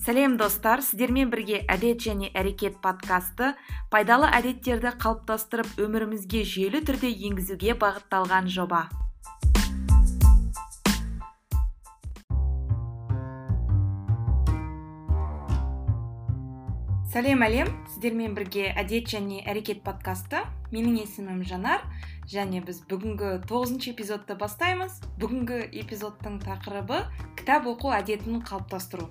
сәлем достар. Сіздермен бірге әдет және әрекет подкасты пайдалы әдеттерді қалыптастырып өмірімізге жүйелі түрде енгізуге бағытталған жоба. Сәлем әлем. Сіздермен бірге әдет және әрекет подкасты. Менің есімім жанар және біз бүгінгі тоғызыншы эпизодты бастаймыз. Бүгінгі эпизодтың тақырыбы кітап оқу әдетін қалыптастыру.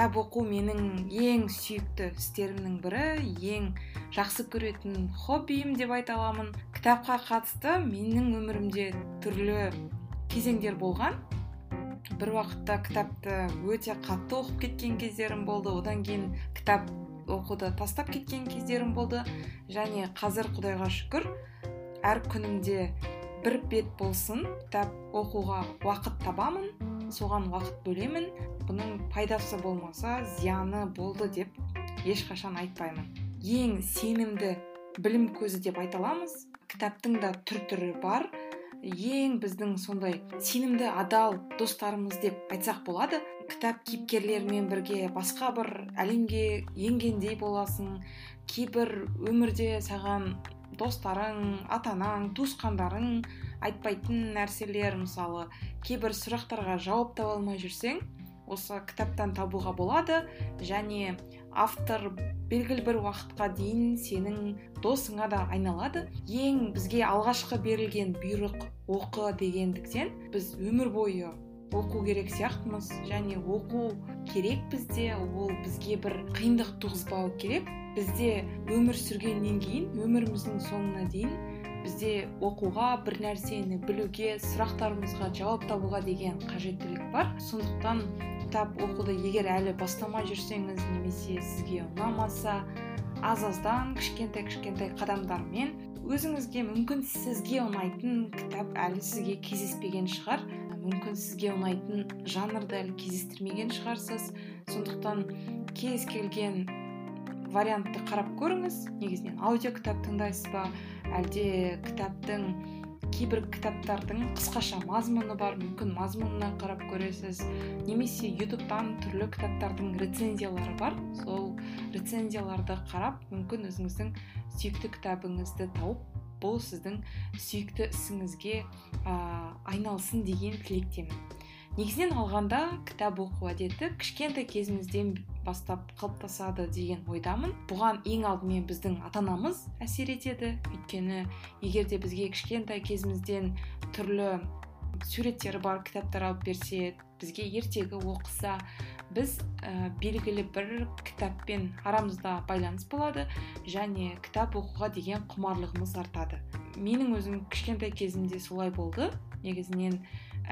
Кітап оқу менің ең сүйікті істерімнің бірі ең жақсы көретін хоббиім деп айта аламын. Кітапқа қатысты менің өмірімде түрлі кезеңдер болған. Бір уақытта кітапты өте қатты оқып кеткен кездерім болды. Одан кейін кітап оқуды тастап кеткен кездерім болды. Және қазір құдайға шүкір әр күнімде бір бет болсын кітап оқуға уақыт табамын. Соған уақыт бөлемін. Бұның пайдасы болмаса зияны болды деп ешқашан айтпаймын. Ең сенімді білім көзі деп айта аламыз. Кітаптың да түр түрі бар. Ең біздің сондай сенімді адал достарымыз деп айтсақ болады. Кітап кейіпкерлерімен бірге басқа бір әлемге енгендей боласың. Кейбір өмірде саған достарың ата анаң туысқандарың айтпайтын нәрселер мысалы кейбір сұрақтарға жауап таба алмай жүрсең осы кітаптан табуға болады және автор белгілі бір уақытқа дейін сенің досыңа да айналады. Ең бізге алғашқы берілген бұйрық оқы дегендіктен біз өмір бойы оқу керек сияқтымыз және оқу керек бізде ол бізге бір қиындық туғызбауы керек. Бізде өмір сүргеннен кейін өміріміздің соңына дейін бізде оқуға бір нәрсені білуге сұрақтарымызға жауап табуға деген қажеттілік бар. Сондықтан кітап оқуды егер әлі бастамай жүрсеңіз немесе сізге ұнамаса аз аздан кішкентай кішкентай қадамдармен өзіңізге мүмкін сізге ұнайтын кітап әлі сізге кездеспеген шығар. Мүмкін сізге ұнайтын жанрды әлі кездестірмеген шығарсыз. Сондықтан кез келген вариантты қарап көріңіз. Негізінен аудио кітап тыңдайсыз ба әлде кітаптың кейбір кітаптардың қысқаша мазмұны бар мүмкін мазмұнына қарап көресіз немесе ютубтан түрлі кітаптардың рецензиялары бар. Сол рецензияларды қарап мүмкін өзіңіздің сүйікті кітабыңызды тауып бұл сіздің сүйікті ісіңізге ә, айналсын деген тілектемін. Негізінен алғанда кітап оқу әдеті кішкентай кезімізден бастап қалыптасады деген ойдамын. Бұған ең алдымен біздің ата анамыз әсер етеді. Өйткені егер де бізге кішкентай кезімізден түрлі суреттері бар кітаптар алып берсе бізге ертегі оқыса біз ә, белгілі бір кітаппен арамызда байланыс болады және кітап оқуға деген құмарлығымыз артады. Менің өзім кішкентай кезімде солай болды. Негізінен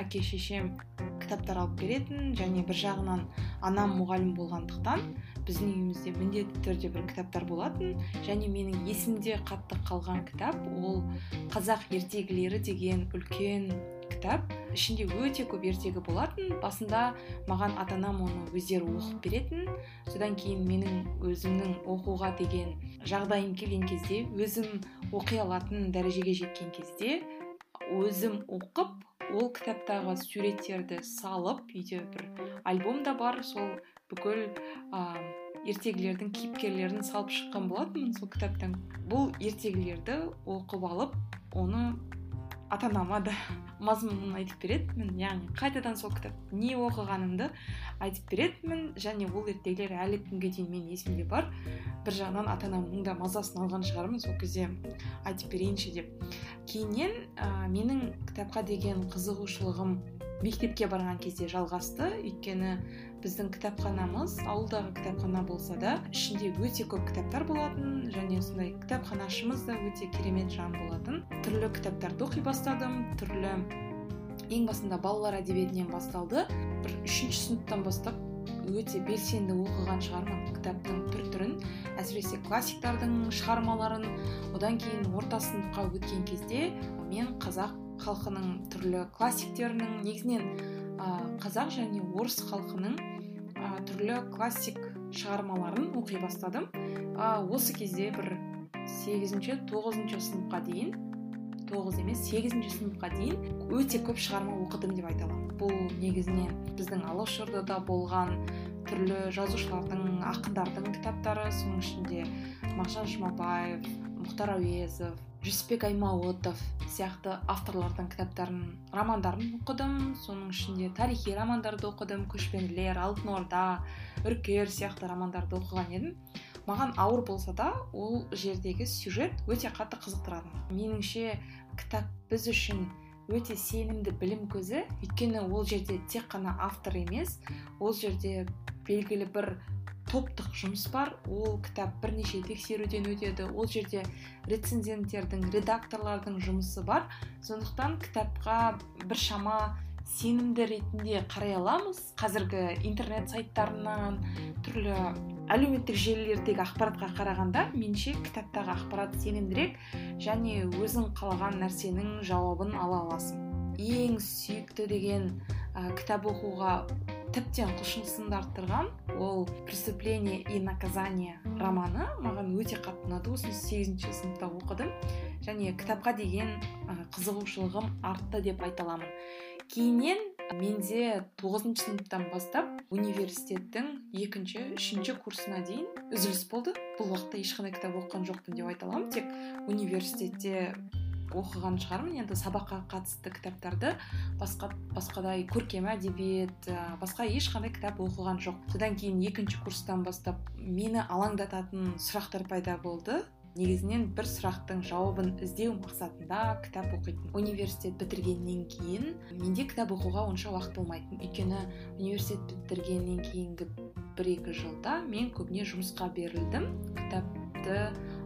әке шешем кітаптар алып беретін және бір жағынан анам мұғалім болғандықтан біздің үйімізде міндетті түрде бір кітаптар болатын және менің есімде қатты қалған кітап ол қазақ ертегілері деген үлкен кітап. Ішінде өте көп ертегі болатын басында маған ата анам оны өздері оқып беретін. Содан кейін менің өзімнің оқуға деген жағдайым келген кезде өзім оқи алатын дәрежеге жеткен кезде өзім оқып ол кітаптағы суреттерді салып үйде бір альбом да бар сол бүкіл ә, ертегілердің кейіпкерлерін салып шыққан болатынмын сол кітаптан. Бұл ертегілерді оқып алып оны ата анама да мазмұнын айтып беретінмін. Яғни қайтадан сол кітап не оқығанымды айтып беретінмін. Және ол ертегілер әлі күнге дейін менің есімде бар. Бір жағынан ата анамның да мазасын алған шығармын сол кезде айтып берейінші деп. Кейіннен ә, менің кітапқа деген қызығушылығым мектепке барған кезде жалғасты. Өйткені біздің кітапханамыз ауылдағы кітапхана болса да ішінде өте көп кітаптар болатын және сондай кітапханашымыз да өте керемет жан болатын. Түрлі кітаптарды оқи бастадым. Түрлі ең басында балалар әдебиетінен басталды. Бір үшінші сыныптан бастап өте белсенді оқыған шығармын кітаптың түр түрін. Әсіресе классиктардың шығармаларын. Одан кейін орта сыныпқа өткен кезде мен қазақ халқының түрлі классиктерінің негізінен қазақ және орыс халқының түрлі классик шығармаларын оқи бастадым. Ә, осы кезде бір сегізінші тоғызыншы сыныпқа дейін тоғыз емес сегізінші сыныпқа дейін өте көп шығарма оқыдым деп айта аламын. Бұл негізінен біздің алашордада болған түрлі жазушылардың ақындардың кітаптары соның ішінде мағжан жұмабаев мұхтар әуезов жүсіпбек аймауытов сияқты авторлардың кітаптарын романдарын оқыдым. Соның ішінде тарихи романдарды оқыдым. Көшпенділер алтын орда үркер сияқты романдарды оқыған едім. Маған ауыр болса да ол жердегі сюжет өте қатты қызықтырады. Меніңше кітап біз үшін өте сенімді білім көзі. Өйткені ол жерде тек қана автор емес ол жерде белгілі бір топтық жұмыс бар. Ол кітап бірнеше тексеруден өтеді. Ол жерде рецензенттердің редакторлардың жұмысы бар. Сондықтан кітапқа біршама сенімді ретінде қарай аламыз. Қазіргі интернет сайттарынан түрлі әлеуметтік желілердегі ақпаратқа қарағанда менше кітаптағы ақпарат сенімдірек және өзің қалаған нәрсенің жауабын ала аласың. Ең сүйікті деген кітап оқуға тіптен құлшынысымды арттырған. Ол преступление и наказание романы. Маған өте қатты ұнады. Осыны сегізінші сыныпта оқыдым. Және кітапқа деген қызығушылығым артты деп айта аламын. Кейіннен менде тоғызыншы сыныптан бастап университеттің екінші үшінші курсына дейін үзіліс болды. Бұл уақытта ешқандай кітап оқыған жоқпын деп айта аламын. Тек университетте оқыған шығармын. Енді сабаққа қатысты кітаптарды басқа басқадай көркем әдебиет басқа ешқандай кітап оқыған жоқ. Содан кейін екінші курстан бастап мені алаңдататын сұрақтар пайда болды. Негізінен бір сұрақтың жауабын іздеу мақсатында кітап оқитын университет бітіргеннен кейін менде кітап оқуға онша уақыт болмайтын. Өйткені университет бітіргеннен кейінгі бір екі жылда мен көбіне жұмысқа берілдім. Кітапты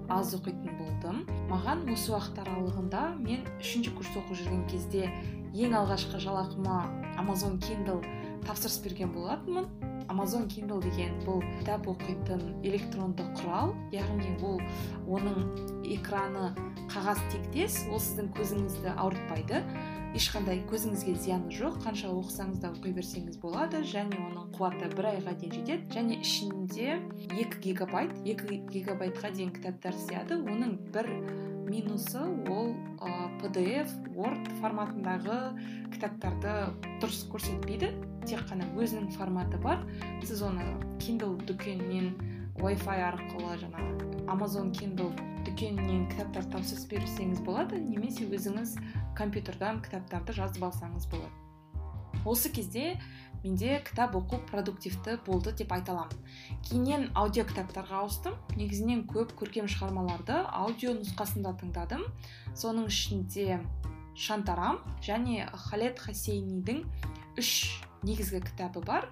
аз оқитын болдым. Маған осы уақыт аралығында мен үшінші курс оқып жүрген кезде ең алғашқы жалақыма amazon kindle тапсырыс берген болатынмын. Amazon kindle деген бұл кітап оқитын электронды құрал яғни ол оның экраны қағаз тектес ол сіздің көзіңізді ауыртпайды. Ешқандай көзіңізге зияны жоқ қанша оқысаңыз да оқи берсеңіз болады және оның қуаты бір айға дейін жетеді және ішінде екі гигабайт екі гигабайтқа дейін кітаптар сыяды оның бір минусы ол ә, pdf word форматындағы кітаптарды дұрыс көрсетпейді. Тек қана өзінің форматы бар. Сіз оны kindle дүкенінен wi-fi арқылы жаңағы amazon kindle дүкенінен кітаптар тапсырыс берсеңіз болады немесе өзіңіз компьютердан кітаптарды жазып алсаңыз болады. Осы кезде менде кітап оқу продуктивті болды деп айта аламын. Кейіннен аудио кітаптарға ауыстым. Негізінен көп көркем шығармаларды аудио нұсқасында тыңдадым. Соның ішінде шантарам және халет хасейнидің үш негізгі кітабы бар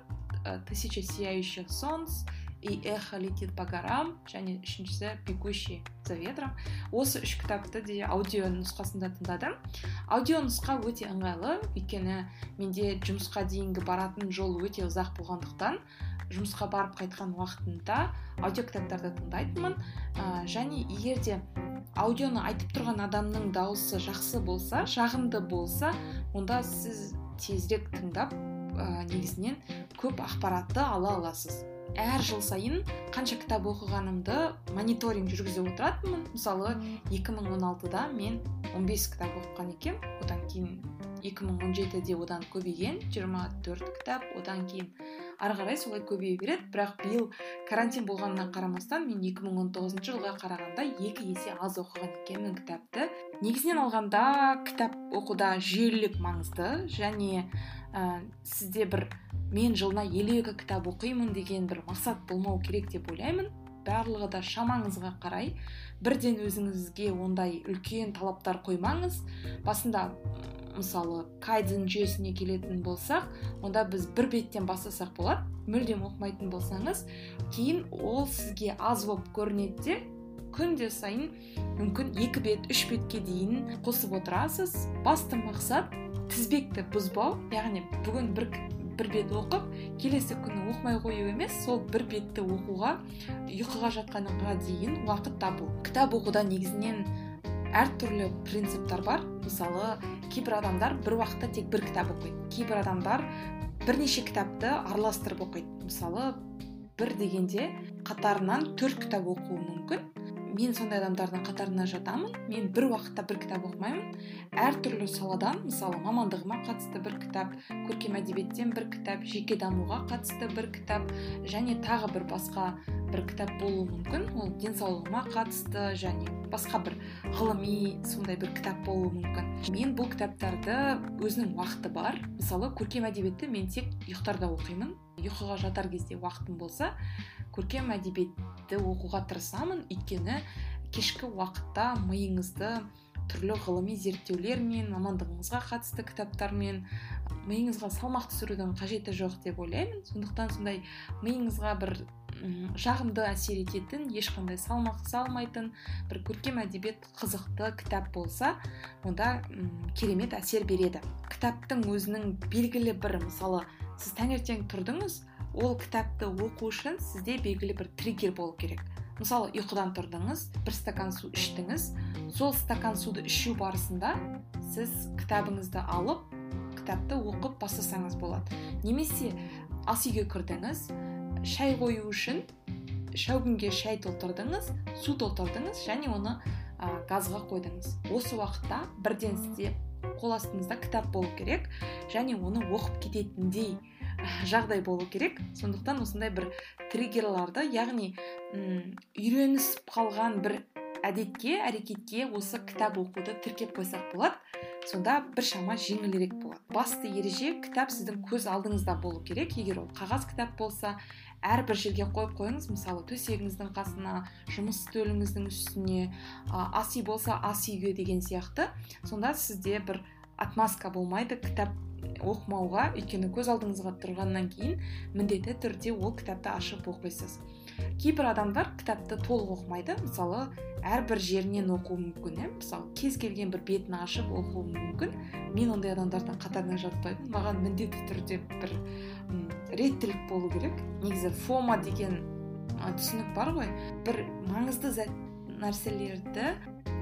тысяча сияющих солнц и эхо летит по горам және үшіншісі бегущий за ветром. Осы үш кітапты де аудио нұсқасында тыңдадым. Аудио нұсқа өте ыңғайлы өйткені менде жұмысқа дейінгі баратын жол өте ұзақ болғандықтан жұмысқа барып қайтқан уақытында аудио кітаптарды тыңдайтынмын. Ә, және егер де аудионы айтып тұрған адамның дауысы жақсы болса жағымды болса онда сіз тезірек тыңдап ә, негізінен көп ақпаратты ала аласыз. Әр жыл сайын қанша кітап оқығанымды мониторинг жүргізіп отыратынмын. Мысалы 2016-да мен 15 кітап оқыған екенмін одан кейін 2017-де одан көбейген. 24 кітап одан кейін ары қарай солай көбейе береді. Бірақ биыл карантин болғанына қарамастан мен 2019 жылға қарағанда екі есе аз оқыған екенмін кітапты. Негізінен алғанда кітап оқуда жүйелілік маңызды және ә, сізде бір мен жылына елу екі кітап оқимын деген бір мақсат болмау керек деп ойлаймын. Барлығы да шамаңызға қарай бірден өзіңізге ондай үлкен талаптар қоймаңыз. Басында мысалы кайдзен жүйесіне келетін болсақ онда біз бір беттен бастасақ болады мүлдем оқымайтын болсаңыз кейін ол сізге аз болып көрінеді де күнде сайын мүмкін екі бет үш бетке дейін қосып отырасыз. Басты мақсат тізбекті бұзбау яғни бүгін бір бір бет оқып келесі күні оқымай қою емес сол бір бетті оқуға ұйқыға жатқанға дейін уақыт табу. Кітап оқуда негізінен әртүрлі принциптер бар. Мысалы кейбір адамдар бір уақытта тек бір кітап оқиды. Кейбір адамдар бірнеше кітапты араластырып оқиды. Мысалы бір дегенде қатарынан төрт кітап оқуы мүмкін. Мен сондай адамдардың қатарына жатамын. Мен бір уақытта бір кітап оқымаймын. Әртүрлі саладан мысалы мамандығыма қатысты бір кітап көркем әдебиеттен бір кітап жеке дамуға қатысты бір кітап және тағы бір басқа бір кітап болуы мүмкін. Ол денсаулығыма қатысты және басқа бір ғылыми сондай бір кітап болуы мүмкін. Мен бұл кітаптарды өзінің уақыты бар. Мысалы көркем әдебиетті мен тек ұйықтарда оқимын. Ұйқыға жатар кезде уақытым болса көркем әдебиетті оқуға тырысамын өйткені кешкі уақытта миыңызды түрлі ғылыми зерттеулермен мамандығыңызға қатысты кітаптармен миыңызға салмақ түсірудің қажеті жоқ деп ойлаймын. Сондықтан сондай миыңызға бір жағымды әсер ететін ешқандай салмақ салмайтын бір көркем әдебиет қызықты кітап болса онда керемет әсер береді. Кітаптың өзінің белгілі бір мысалы сіз таңертең тұрдыңыз ол кітапты оқу үшін сізде белгілі бір триггер болу керек. Мысалы ұйқыдан тұрдыңыз бір стакан су іштіңіз. Сол стакан суды ішу барысында сіз кітабыңызды алып кітапты оқып бастасаңыз болады. Немесе ас үйге кірдіңіз шай қою үшін шәугімге шай толтырдыңыз су толтырдыңыз және оны ә, газға қойдыңыз. Осы уақытта бірден сізде қол астыңызда кітап болу керек және оны оқып кететіндей жағдай болу керек. Сондықтан осындай бір триггерларды яғни м үйренісіп қалған бір әдетке әрекетке осы кітап оқуды тіркеп қойсақ болады. Сонда біршама жеңілірек болады. Басты ереже кітап сіздің көз алдыңызда болу керек. Егер ол қағаз кітап болса әрбір жерге қойып қойыңыз. Мысалы төсегіңіздің қасына жұмыс үстеліңіздің үстіне ас үй болса ас үйге деген сияқты. Сонда сізде бір отмазка болмайды. Кітап оқымауға өйткені көз алдыңызға тұрғаннан кейін міндетті түрде ол кітапты ашып оқисыз. Кейбір адамдар кітапты толық оқымайды. Мысалы әрбір жерінен оқуы мүмкін иә? Мысалы кез келген бір бетін ашып оқуы мүмкін. Мен ондай адамдардың қатарына жатпаймын. Маған міндетті түрде бір реттілік болу керек. Негізі фома деген түсінік бар ғой. Бір маңызды нәрселерді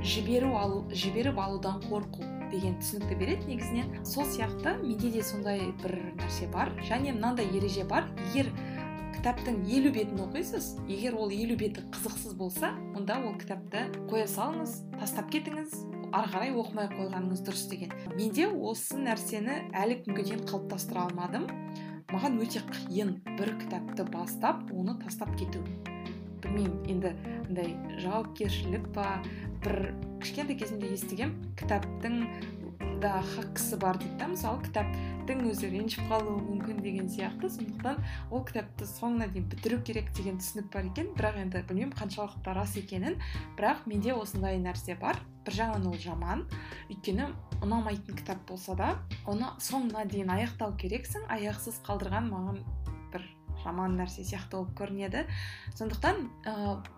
жіберу алу жіберіп алудан қорқу. Деген түсінікті береді негізінен. Сол сияқты менде де сондай бір нәрсе бар және мынандай ереже бар. Егер кітаптың елу бетін оқисыз егер ол елу беті қызықсыз болса онда ол кітапты қоя салыңыз тастап кетіңіз ары қарай оқымай қойғаныңыз дұрыс деген. Менде осы нәрсені әлі күнге дейін қалыптастыра алмадым. Маған өте қиын бір кітапты бастап оны тастап кету. Білмеймін енді андай жауапкершілік па бір кішкентай кезімде естігем кітаптың да хаққысы бар дейді да мысалы кітаптың өзі ренжіп қалуы мүмкін деген сияқты. Сондықтан ол кітапты соңына дейін бітіру керек деген түсінік бар екен. Бірақ енді білмеймін қаншалықты рас екенін. Бірақ менде осындай нәрсе бар. Бір жағынан ол жаман. Өйткені ұнамайтын кітап болса да оны соңына дейін аяқтау керексің. Аяқсыз қалдырған маған жаман нәрсе сияқты болып көрінеді. Сондықтан ә,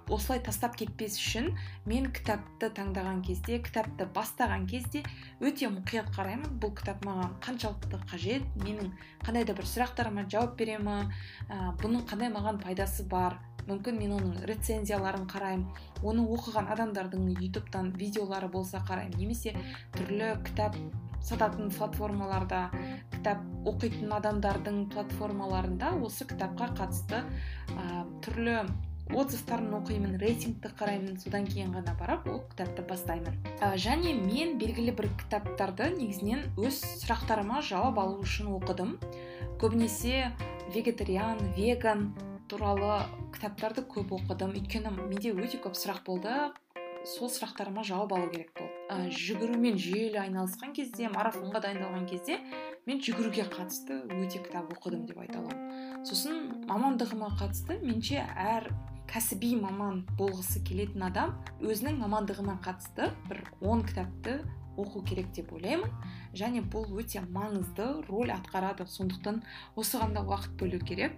осылай тастап кетпес үшін мен кітапты таңдаған кезде кітапты бастаған кезде өте мұқият қараймын. Бұл кітап маған қаншалықты қажет менің қандай да бір сұрақтарыма жауап бере ма ә, бұның қандай маған пайдасы бар. Мүмкін мен оның рецензияларын қараймын оны оқыған адамдардың ютубтан видеолары болса қараймын. Немесе түрлі кітап сататын платформаларда кітап оқитын адамдардың платформаларында осы кітапқа қатысты ә, түрлі отзывтарын оқимын рейтингті қараймын содан кейін ғана барып ол кітапты бастаймын. Ә, және мен белгілі бір кітаптарды негізінен өз сұрақтарыма жауап алу үшін оқыдым. Көбінесе вегетариан веган туралы кітаптарды көп оқыдым. Өйткені менде өте көп сұрақ болды. Сол сұрақтарыма жауап алу керек болды. Ә, жүгірумен жүйелі айналысқан кезде марафонға дайындалған кезде мен жүгіруге қатысты өте кітап оқыдым деп айта аламын. Сосын мамандығыма қатысты менше әр кәсіби маман болғысы келетін адам өзінің мамандығына қатысты бір 10 кітапты оқу керек деп ойлаймын. Және бұл өте маңызды роль атқарады. Сондықтан осыған да уақыт бөлу керек.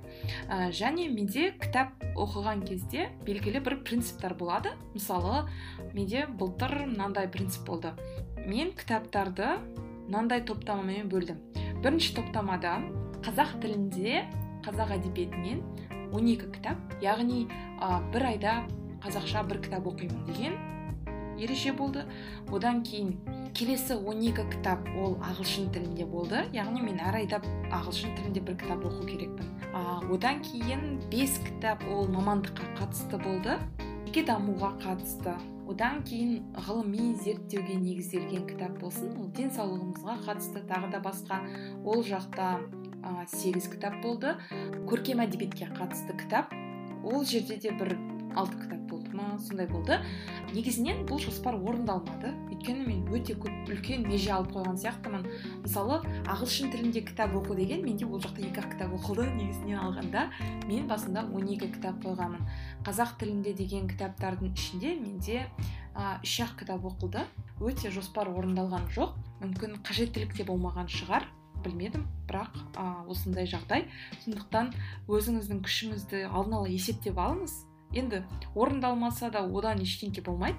Ә, және менде кітап оқыған кезде белгілі бір принциптер болады. Мысалы менде былтыр мынандай принцип болды. Мен кітаптарды мынандай топтамамен бөлдім. Бірінші топтамада қазақ тілінде қазақ әдебиетінен 12 кітап яғни ә, бір айда қазақша бір кітап оқимын деген ереже болды. Одан кейін келесі 12 кітап ол ағылшын тілінде болды. Яғни мен әр айда ағылшын тілінде бір кітап оқу керекпін. А, одан кейін 5 кітап ол мамандыққа қатысты болды. Жеке дамуға қатысты. Одан кейін ғылыми зерттеуге негізделген кітап болсын ол денсаулығымызға қатысты тағы да басқа. Ол жақта ә, сегіз кітап болды. Көркем әдебиетке қатысты кітап. Ол жерде де бір алты кітап ма сондай болды. Негізінен бұл жоспар орындалмады. Өйткені мен өте көп үлкен меже алып қойған сияқтымын. Мысалы ағылшын тілінде кітап оқу деген менде ол жақта екі ақ кітап оқылды негізінен алғанда. Мен басында 12 кітап қойғанмын. Қазақ тілінде деген кітаптардың ішінде менде үш ақ кітап оқылды. Өте жоспар орындалған жоқ. Мүмкін қажеттілік те болмаған шығар білмедім. Бірақ ә, осындай жағдай. Сондықтан өзіңіздің күшіңізді алдын ала есептеп алыңыз. Енді орындалмаса да одан ештеңке болмайды.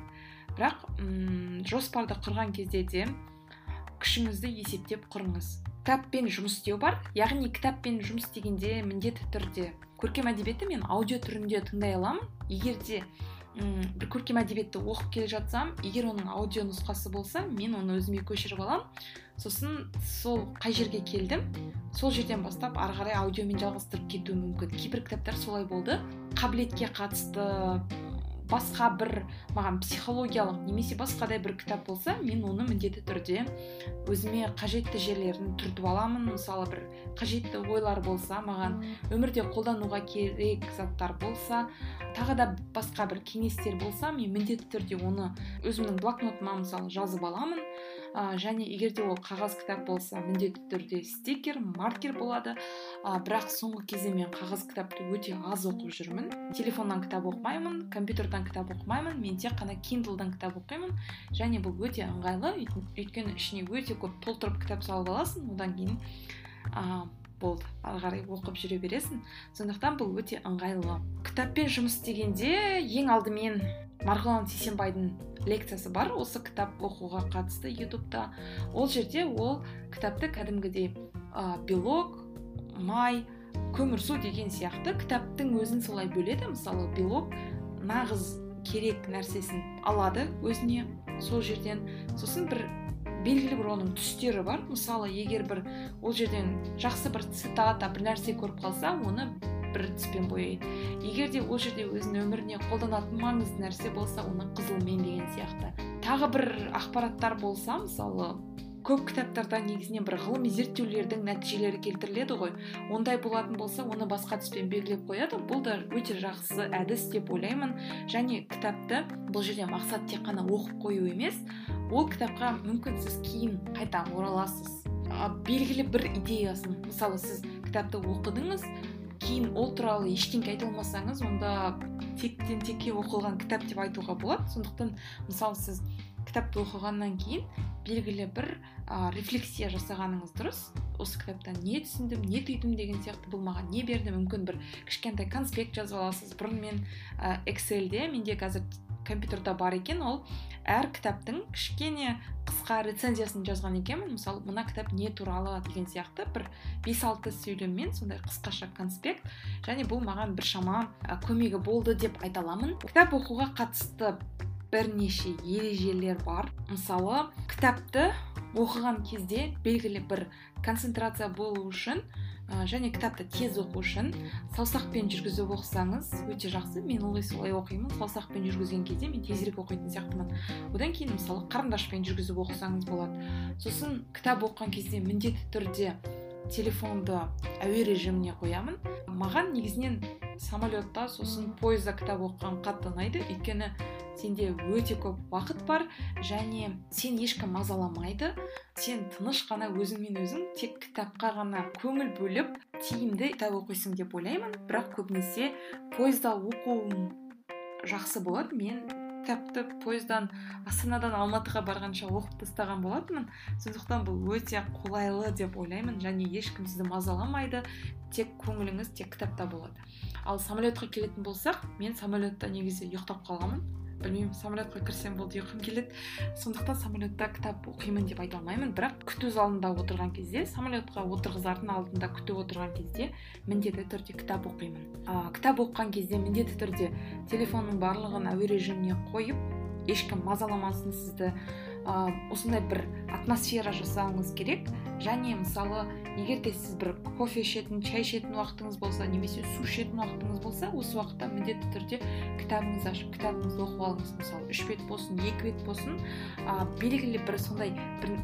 Бірақ м жоспарды құрған кезде де күшіңізді есептеп құрыңыз. Кітаппен жұмыс істеу бар яғни кітаппен жұмыс істегенде міндетті түрде көркем әдебиетті мен аудио түрінде тыңдай аламын. Егер де м бір көркем әдебиетті оқып келе жатсам егер оның аудио нұсқасы болса мен оны өзіме көшіріп аламын сосын сол қай жерге келдім сол жерден бастап ары қарай аудиомен жалғастырып кетуім мүмкін. Кейбір кітаптар солай болды. Қабілетке қатысты басқа бір маған психологиялық немесе басқадай бір кітап болса мен оны міндетті түрде өзіме қажетті жерлерін түртіп аламын. Мысалы бір қажетті ойлар болса маған өмірде қолдануға керек заттар болса тағы да басқа бір кеңестер болса мен міндетті түрде оны өзімнің блокнотыма мысалы жазып аламын. Ә, және егер де ол қағаз кітап болса міндетті түрде стикер маркер болады. Ә, бірақ соңғы кезде мен қағаз кітапты өте аз оқып жүрмін. Телефоннан кітап оқымаймын компьютерден кітап оқымаймын мен тек қана киндлдан кітап оқимын. Және бұл өте ыңғайлы өйткені ішіне өте көп толтырып кітап салып аласың одан кейін ә, болды. Ары қарай оқып жүре бересің. Сондықтан бұл өте ыңғайлы. Кітаппен жұмыс істегенде ең алдымен марғұлан сейсенбайдың лекциясы бар. Осы кітап оқуға қатысты ютубта. Ол жерде ол кітапты кәдімгідей ә, белок май көмірсу деген сияқты кітаптың өзін солай бөледі. Мысалы белок нағыз керек нәрсесін алады өзіне сол жерден. Сосын бір белгілі бір оның түстері бар. Мысалы егер бір ол жерден жақсы бір цитата бір нәрсе көріп қалса оны бір түспен бояйды егер де ол жерде өзінің өміріне қолданатын маңызды нәрсе болса оны қызылмен деген сияқты. Тағы бір ақпараттар болса мысалы көп кітаптарда негізінен бір ғылыми зерттеулердің нәтижелері келтіріледі ғой. Ондай болатын болса оны басқа түспен белгілеп қояды. Бұл да өте жақсы әдіс деп ойлаймын. Және кітапты бұл жерде мақсат тек қана оқып қою емес ол кітапқа мүмкін сіз кейін қайта ораласыз. Белгілі бір идеясын. Мысалы сіз кітапты оқыдыңыз кейін ол туралы ештеңке айта алмасаңыз онда тектен текке оқылған кітап деп айтуға болады. Сондықтан мысалы сіз кітапты оқығаннан кейін белгілі бір ә, рефлексия жасағаныңыз дұрыс. Осы кітаптан не түсіндім не түйдім деген сияқты бұл маған не берді. Мүмкін бір кішкентай конспект жазып аласыз бұрын мен ә, эксельде менде қазір компьютерда бар екен. Ол әр кітаптың кішкене қысқа рецензиясын жазған екенмін. Мысалы мына кітап не туралы деген сияқты бір бес алты сөйлеммен сондай қысқаша конспект және бұл маған біршама көмегі болды деп айта аламын. Кітап оқуға қатысты бірнеше ережелер бар. Мысалы кітапты оқыған кезде белгілі бір концентрация болу үшін ә, және кітапты тез оқу үшін саусақпен жүргізіп оқысаңыз өте жақсы. Мен ылғи солай оқимын. Саусақпен жүргізген кезде мен тезірек оқитын сияқтымын. Одан кейін мысалы қарындашпен жүргізіп оқысаңыз болады. Сосын кітап оқыған кезде міндетті түрде телефонды әуе режиміне қоямын. Маған негізінен самолетта сосын пойызда кітап оқыған қатты ұнайды өйткені сенде өте көп уақыт бар және сен ешкім мазаламайды. Сен тыныш қана өзіңмен өзің тек кітапқа ғана көңіл бөліп тиімді кітап оқисың деп ойлаймын. Бірақ көбінесе пойызда оқуым жақсы болады. Мен кітапты пойыздан астанадан алматыға барғанша оқып тастаған болатынмын. сондықтан бұл өте қолайлы деп ойлаймын және ешкім сізді мазаламайды тек көңіліңіз тек кітапта болады. Ал самолетқа келетін болсақ мен самолетта негізі ұйықтап қаламын білмеймін самолетқа кірсем болды ұйқым келеді. Сондықтан самолетта кітап оқимын деп айта алмаймын. Бірақ күту залында отырған кезде самолетқа отырғызардың алдында күтіп отырған кезде міндетті түрде кітап оқимын. Ә, кітап оқыған кезде міндетті түрде телефонның барлығын әуе режиміне қойып ешкім мазаламасын сізді ә, осындай бір атмосфера жасауыңыз керек. Және мысалы егер де сіз бір кофе ішетін шай ішетін уақытыңыз болса немесе су ішетін уақытыңыз болса осы уақытта міндетті түрде кітабыңызды ашып кітабыңызды оқып алыңыз. Мысалы үш бет болсын екі бет болсын ә, белгілі бір сондай бір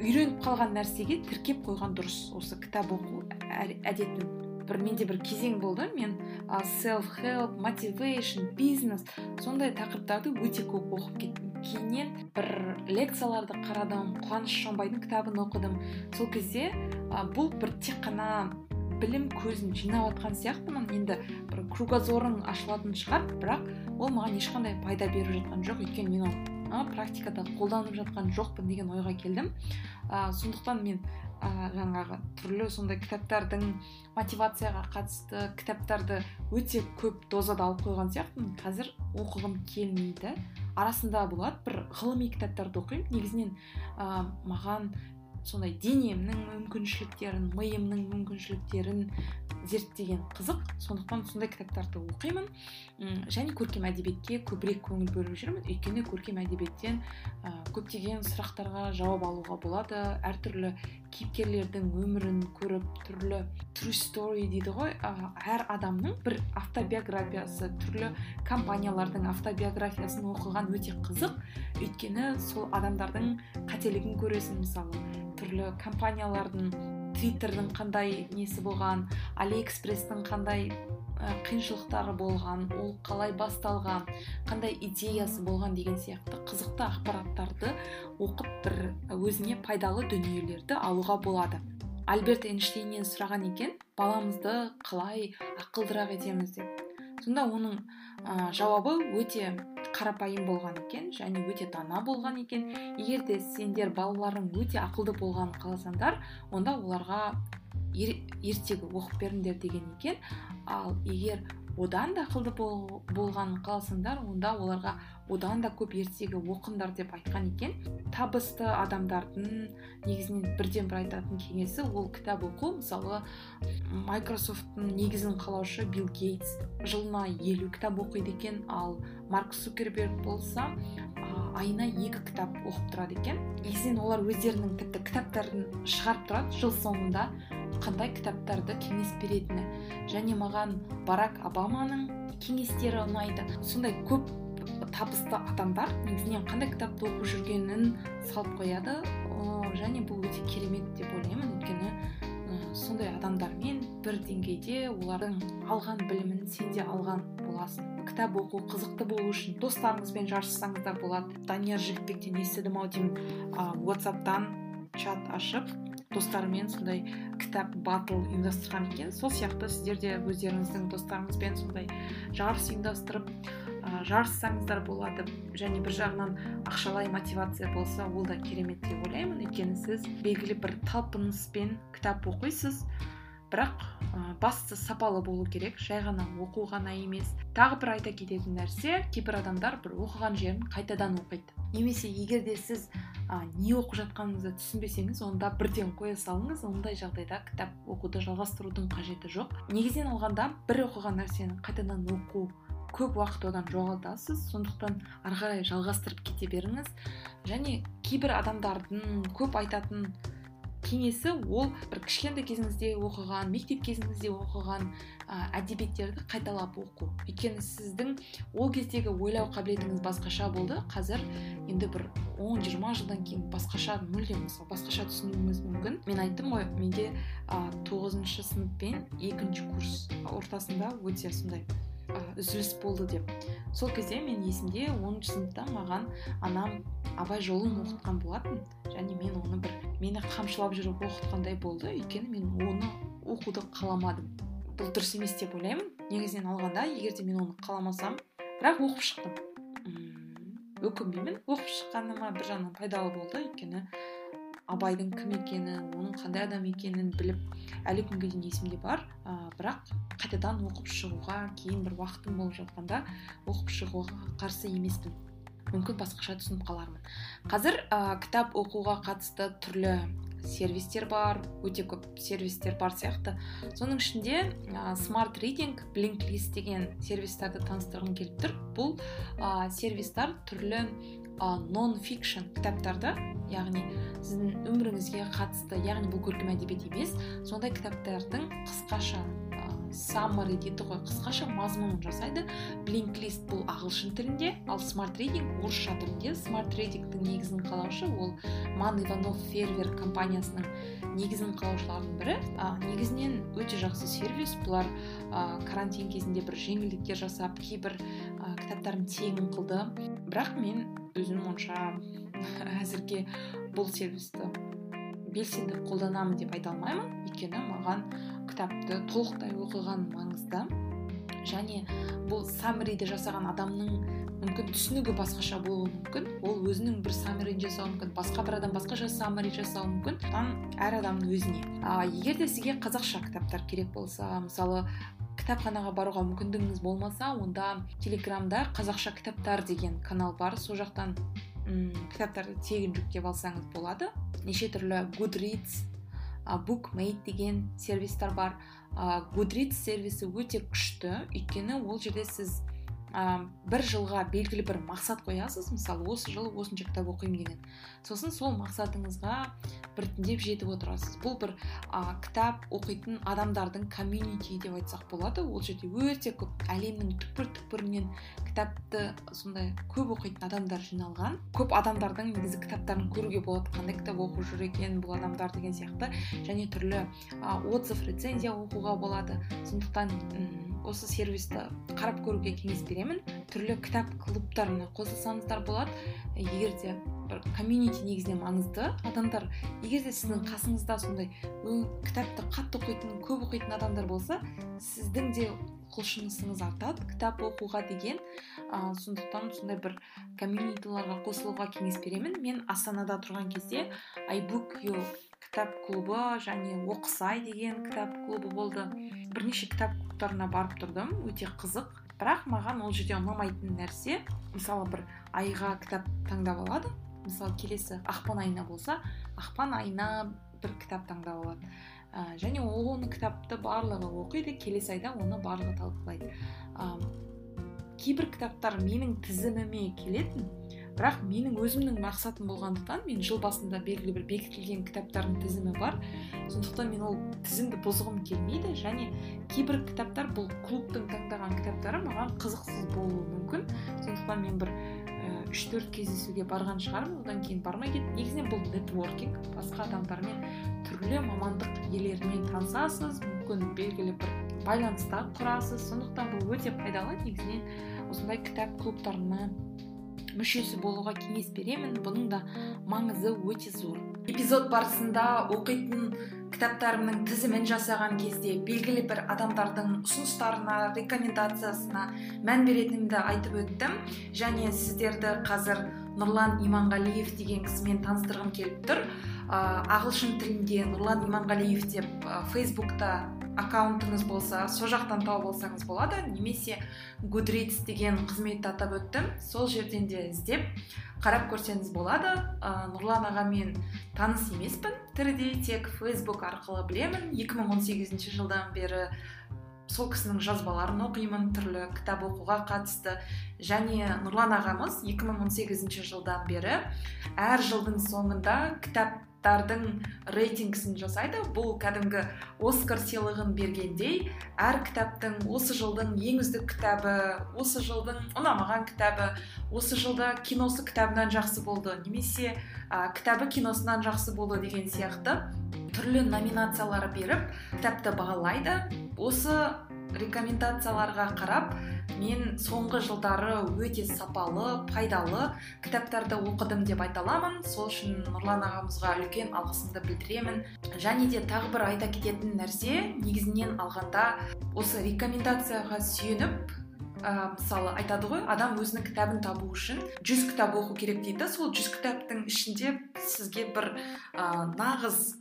үйреніп қалған нәрсеге тіркеп қойған дұрыс осы кітап оқу әдетін бір менде бір кезең болды. Мен селф хелп мотивейшн бизнес сондай тақырыптарды өте көп оқып кеттім. Кейіннен бір лекцияларды қарадым қуаныш шонбайдың кітабын оқыдым. Сол кезде ә, бұл бір тек қана білім көзін жинап жатқан сияқтымын енді. Бір кругозорың ашылатын шығар бірақ ол маған ешқандай пайда беріп жатқан жоқ. Өйткені мен оны практикада қолданып жатқан жоқпын деген ойға келдім. Ә, сондықтан мен ә, жаңағы түрлі сондай кітаптардың мотивацияға қатысты кітаптарды өте көп дозада алып қойған сияқтымын. Қазір оқығым келмейді. Арасында болады. Бір ғылыми кітаптарды оқимын. Негізінен ә, маған сондай денемнің мүмкіншіліктерін миымның мүмкіншіліктерін зерттеген қызық. Сондықтан сондай кітаптарды оқимын. Және көркем әдебиетке көбірек көңіл бөліп жүрмін. Өйткені көркем әдебиеттен ә, көптеген сұрақтарға жауап алуға болады. Әртүрлі кейіпкерлердің өмірін көріп түрлі true story дейді ғой. Әр адамның бір автобиографиясы түрлі компаниялардың автобиографиясын оқыған өте қызық. Өйткені сол адамдардың қателігін көресің мысалы. Түрлі компаниялардың твиттердің қандай несі болған алиэкспресстің қандай қиыншылықтары болған ол қалай басталған қандай идеясы болған деген сияқты қызықты ақпараттарды оқып бір өзіне пайдалы дүниелерді алуға болады. Альберт эйнштейннен сұраған екен баламызды қалай ақылдырақ етеміз? деп. Сонда оның ә, жауабы өте қарапайым болған екен және өте дана болған екен. Егер де сендер балаларың өте ақылды болғанын қаласаңдар онда оларға ер, ертегі оқып беріңдер деген екен. Ал егер одан да ақылды бол, болғанын қаласаңдар онда оларға одан да көп ертегі оқыңдар деп айтқан екен. Табысты адамдардың негізінен бірден бір айтатын кеңесі ол кітап оқу. Мысалы майкрософттың негізін қалаушы билл гейтс жылына елу кітап оқиды екен. Ал марк цукерберг болса айына екі кітап оқып тұрады екен. Негізінен олар өздерінің тіпті кітаптарын шығарып тұрады жыл соңында қандай кітаптарды кеңес беретіні және маған барак обаманың кеңестері ұнайды. Сондай көп табысты адамдар негізінен қандай кітапты оқып жүргенін салып қояды. Және бұл өте керемет деп ойлаймын. Өйткені сондай адамдармен бір деңгейде олардың алған білімін сен де алған боласың. Кітап оқу қызықты болу үшін достарыңызбен жарыссаңыздар болады. Данияр жігітбектен естідім ау деймін. Ватсаптан чат ашып достарымен сондай кітап батл ұйымдастырған екен. Сол сияқты сіздер де өздеріңіздің достарыңызбен сондай жарыс ұйымдастырып ә, жарыссаңыздар болады және бір жағынан ақшалай мотивация болса ол да керемет деп ойлаймын. Өйткені сіз белгілі бір талпыныспен кітап оқисыз. Бірақ ә, басты сапалы болу керек жай ғана оқу ғана емес. Тағы бір айта кететін нәрсе кейбір адамдар бір оқыған жерін қайтадан оқиды. Немесе егер де сіз а, не оқып жатқаныңызды түсінбесеңіз онда бірден қоя салыңыз ондай жағдайда кітап оқуды жалғастырудың қажеті жоқ. Негізінен алғанда бір оқыған нәрсені қайтадан оқу көп уақыт одан жоғалтасыз сондықтан ары қарай жалғастырып кете беріңіз. Және кейбір адамдардың көп айтатын кеңесі ол бір кішкентай кезіңізде оқыған мектеп кезіңізде оқыған әдебиеттерді қайталап оқу. Өйткені сіздің ол кездегі ойлау қабілетіңіз басқаша болды. Қазір енді бір 10-20 жылдан кейін басқаша мүлдем басқаша түсінуіңіз мүмкін. Мен айттым ғой менде тоғызыншы сынып пен екінші курс ортасында өте сондай. Үзіліс болды деп. Сол кезде мен есімде оныншы сыныпта маған анам абай жолын оқытқан болатын. Және мен оны бір мені қамшылап жүріп оқытқандай болды. Өйткені мен оны оқуды қаламадым. Бұл дұрыс емес деп ойлаймын. Негізінен алғанда егер де мен оны қаламасам бірақ оқып шықтым. Өкінбеймін. Оқып шыққаныма бір жағынан пайдалы болды. Өйткені абайдың кім екені оның қандай адам екенін біліп әлі күнге дейін есімде бар. Ә, бірақ қайтадан оқып шығуға кейін бір уақытым болып жатқанда оқып шығуға қарсы емеспін. Мүмкін басқаша түсініп қалармын. Қазір ә, кітап оқуға қатысты түрлі сервистер бар өте көп сервистер бар сияқты. Соның ішінде ә, smart reading blink list деген сервистерді таныстырғым келіп тұр. Бұл ә, сервистар түрлі нон фикшн кітаптарды яғни сіздің өміріңізге қатысты яғни бұл көркем әдебиет емес сондай кітаптардың қысқаша саммари дейді ғой қысқаша мазмұнын жасайды. Блинк лист бұл ағылшын тілінде ал смарт рейдинг орысша тілінде. Смарт рейдингтің негізін қалаушы ол ман иванов фервер компаниясының негізін қалаушылардың бірі. А, негізінен өте жақсы сервис. Бұлар а, карантин кезінде бір жеңілдіктер жасап кейбір ә, кітаптарын тегін қылды бірақ мен өзім онша әзірге бұл сервисті белсенді қолданамын деп айта алмаймын. Өйткені маған кітапты толықтай оқыған маңызды. Және бұл саммариді жасаған адамның мүмкін түсінігі басқаша болуы мүмкін. Ол өзінің бір саммарин жасауы мүмкін басқа бір адам басқаша саммари жасауы мүмкін. Әр адамның өзіне. А егер де сізге қазақша кітаптар керек болса мысалы кітапханаға баруға мүмкіндігіңіз болмаса онда телеграмда қазақша кітаптар деген канал бар. Сол жақтан кітаптарды тегін жүктеп алсаңыз болады. Неше түрлі goodreads bookmate деген сервистер бар. Goodreads сервисі өте күшті. Өйткені ол жерде сіз ә, бір жылға белгілі бір мақсат қоясыз мысалы осы жылы осынша кітап оқимын деген. Сосын сол мақсатыңызға біртіндеп жетіп отырасыз. Бұл бір ә, кітап оқитын адамдардың комьюнити деп айтсақ болады. Ол жерде өте көп әлемнің түкпір түкпірінен кітапты сондай көп оқитын адамдар жиналған. Көп адамдардың негізі кітаптарын көруге болады қандай кітап оқып жүр екен бұл адамдар деген сияқты. Және түрлі ә, отзыв рецензия оқуға болады. Сондықтан осы сервисті қарап көруге кеңес беремін. Түрлі кітап клубтарына қосылсаңыздар болады. Егер де бір комьюнити негізінен маңызды адамдар егер де сіздің қасыңызда сондай кітапты қатты оқитын көп оқитын адамдар болса сіздің де құлшынысыңыз артады кітап оқуға деген. Ә, сондықтан сондай бір комьюнитиларға қосылуға кеңес беремін. Мен астанада тұрған кезде айбук кітап клубы және оқысай деген кітап клубы болды. Бірнеше кітап клубтарына барып тұрдым. Өте қызық. Бірақ маған ол жерде ұнамайтын нәрсе мысалы бір айға кітап таңдап алады. Мысалы келесі ақпан айына болса ақпан айына бір кітап таңдап алады. Ә, және ол кітапты барлығы оқиды келесі айда оны барлығы талқылайды. Ә, кейбір кітаптар менің тізіміме келетін бірақ менің өзімнің мақсатым болғандықтан мен жыл басында белгілі бір бекітілген кітаптардың тізімі бар. Сондықтан мен ол тізімді бұзғым келмейді және кейбір кітаптар бұл клубтың таңдаған кітаптары маған қызықсыз болуы мүмкін. Сондықтан мен бір үш төрт кездесуге барған шығармын одан кейін бармай кеттім негізінен бұл нетворкинг басқа адамдармен түрлі мамандық иелерімен танысасыз мүмкін белгілі бір байланыстар құрасыз. Сондықтан бұл өте пайдалы негізінен осындай кітап клубтарына мүшесі болуға кеңес беремін. Бұның да маңызы өте зор. Эпизод барысында оқитын кітаптарымның тізімін жасаған кезде белгілі бір адамдардың ұсыныстарына рекомендациясына мән беретінімді айтып өттім. Және сіздерді қазір нұрлан иманғалиев деген кісімен таныстырғым келіп тұр. Ағылшын тілінде нұрлан иманғалиев деп фейсбукта аккаунтыңыз болса сол жақтан тауып алсаңыз болады. Немесе goodreads деген қызметті атап өттім. Сол жерден де іздеп қарап көрсеңіз болады. Ә, нұрлан ағамен таныс емеспін. Тірідей тек фейсбук арқылы білемін. 2018 жылдан бері сол кісінің жазбаларын оқимын түрлі кітап оқуға қатысты. Және нұрлан ағамыз 2018 жылдан бері әр жылдың соңында кітап кітаптардың рейтингісін жасайды. Бұл кәдімгі оскар сыйлығын бергендей әр кітаптың осы жылдың ең үздік кітабы осы жылдың ұнамаған кітабы осы жылда киносы кітабынан жақсы болды немесе ә, кітабы киносынан жақсы болды деген сияқты түрлі номинациялар беріп кітапты бағалайды. Осы рекомендацияларға қарап мен соңғы жылдары өте сапалы пайдалы кітаптарды оқыдым деп айта аламын. Сол үшін нұрлан ағамызға үлкен алғысымды білдіремін. Және де тағы бір айта кететін нәрсе негізінен алғанда осы рекомендацияға сүйеніп ә, мысалы айтады ғой адам өзінің кітабын табу үшін жүз кітап оқу керек дейді. Сол жүз кітаптың ішінде сізге бір ә, нағыз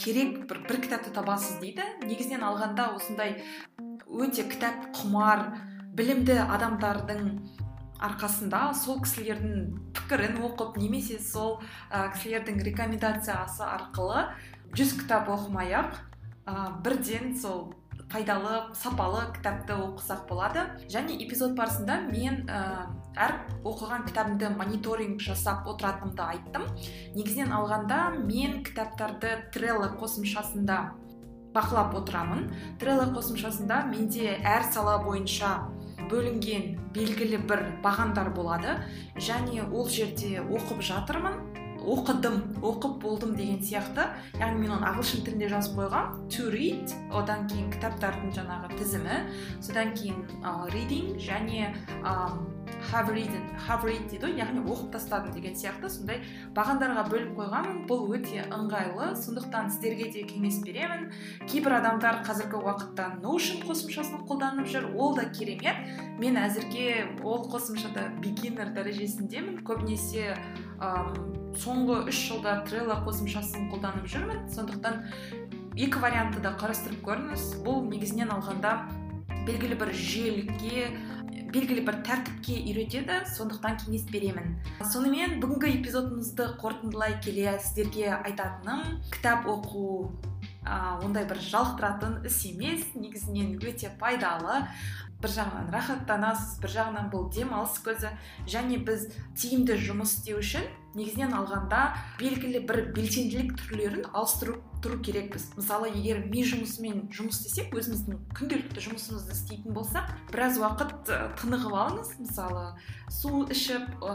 керек бір, бір кітапты табасыз дейді. Негізінен алғанда осындай өте кітап құмар білімді адамдардың арқасында сол кісілердің пікірін оқып немесе сол ә, кісілердің рекомендациясы арқылы жүз кітап оқымай ақ ә, бірден сол пайдалы сапалы кітапты оқысақ болады. Және эпизод барысында мен ә, әр оқыған кітабымды мониторинг жасап отыратынымды айттым. Негізінен алғанда мен кітаптарды трелло қосымшасында бақылап отырамын. Трелло қосымшасында менде әр сала бойынша бөлінген белгілі бір бағандар болады. Және ол жерде оқып жатырмын. Оқыдым оқып болдым деген сияқты. Яғни мен оны ағылшын тілінде жазып қойғам. To read одан кейін кітаптардың жаңағы тізімі. Содан кейін reading және read дейді ғой яғни оқып тастадым деген сияқты. Сондай бағандарға бөліп қойғанмын бұл өте ыңғайлы. Сондықтан сіздерге де кеңес беремін. Кейбір адамдар қазіргі уақытта notion қосымшасын қолданып жүр ол да керемет. Мен әзірге ол қосымшада бигинер дәрежесіндемін. Көбінесе әм, соңғы үш жылда трелло қосымшасын қолданып жүрмін. Сондықтан екі вариантты да қарастырып көріңіз. Бұл негізінен алғанда белгілі бір жүйелікке белгілі бір тәртіпке үйретеді сондықтан кеңес беремін. Сонымен бүгінгі эпизодымызды қорытындылай келе сіздерге айтатыным кітап оқу ә, ондай бір жалықтыратын іс емес негізінен өте пайдалы. Бір жағынан рахаттанасыз бір жағынан бұл демалыс көзі. Және біз тиімді жұмыс істеу үшін негізінен алғанда белгілі бір белсенділік түрлерін ауыстыру тұру керекпіз. Мысалы егер ми жұмысымен жұмыс істесек өзіміздің күнделікті жұмысымызды істейтін болсақ біраз уақыт тынығып алыңыз. Мысалы су ішіп ә,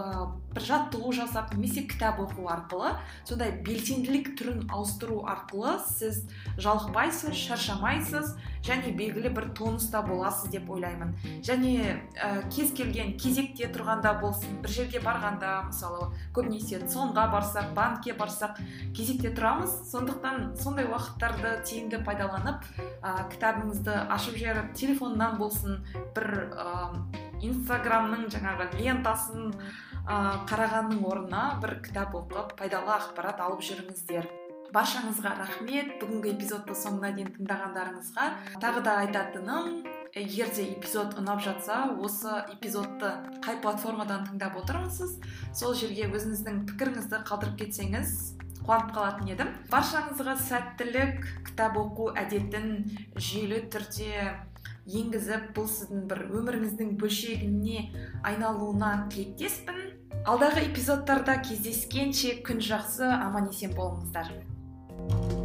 бір жаттығу жасап немесе кітап оқу арқылы сондай белсенділік түрін ауыстыру арқылы сіз жалықпайсыз шаршамайсыз және белгілі бір тонуста боласыз деп ойлаймын. Және ә, кез келген кезекте тұрғанда болсын бір жерге барғанда мысалы көбінесе немесе цон барсақ банкке барсақ кезекте тұрамыз. Сондықтан сондай уақыттарды тиімді пайдаланып ә, кітабыңызды ашып жіберіп телефоннан болсын бір ә, инстаграмның жаңағы лентасын ә, қарағанның орнына бір кітап оқып пайдалы ақпарат алып жүріңіздер. Баршаңызға рахмет. Бүгінгі эпизодты соңына дейін тыңдағандарыңызға тағы да айтатыным егер де эпизод ұнап жатса осы эпизодты қай платформадан тыңдап отырмысыз сол жерге өзіңіздің пікіріңізді қалдырып кетсеңіз қуанып қалатын едім. Баршаңызға сәттілік кітап оқу әдетін жүйелі түрде енгізіп бұл сіздің бір өміріңіздің бөлшегіне айналуына тілектеспін. Алдағы эпизодтарда кездескенше күн жақсы аман есен болыңыздар. Thank you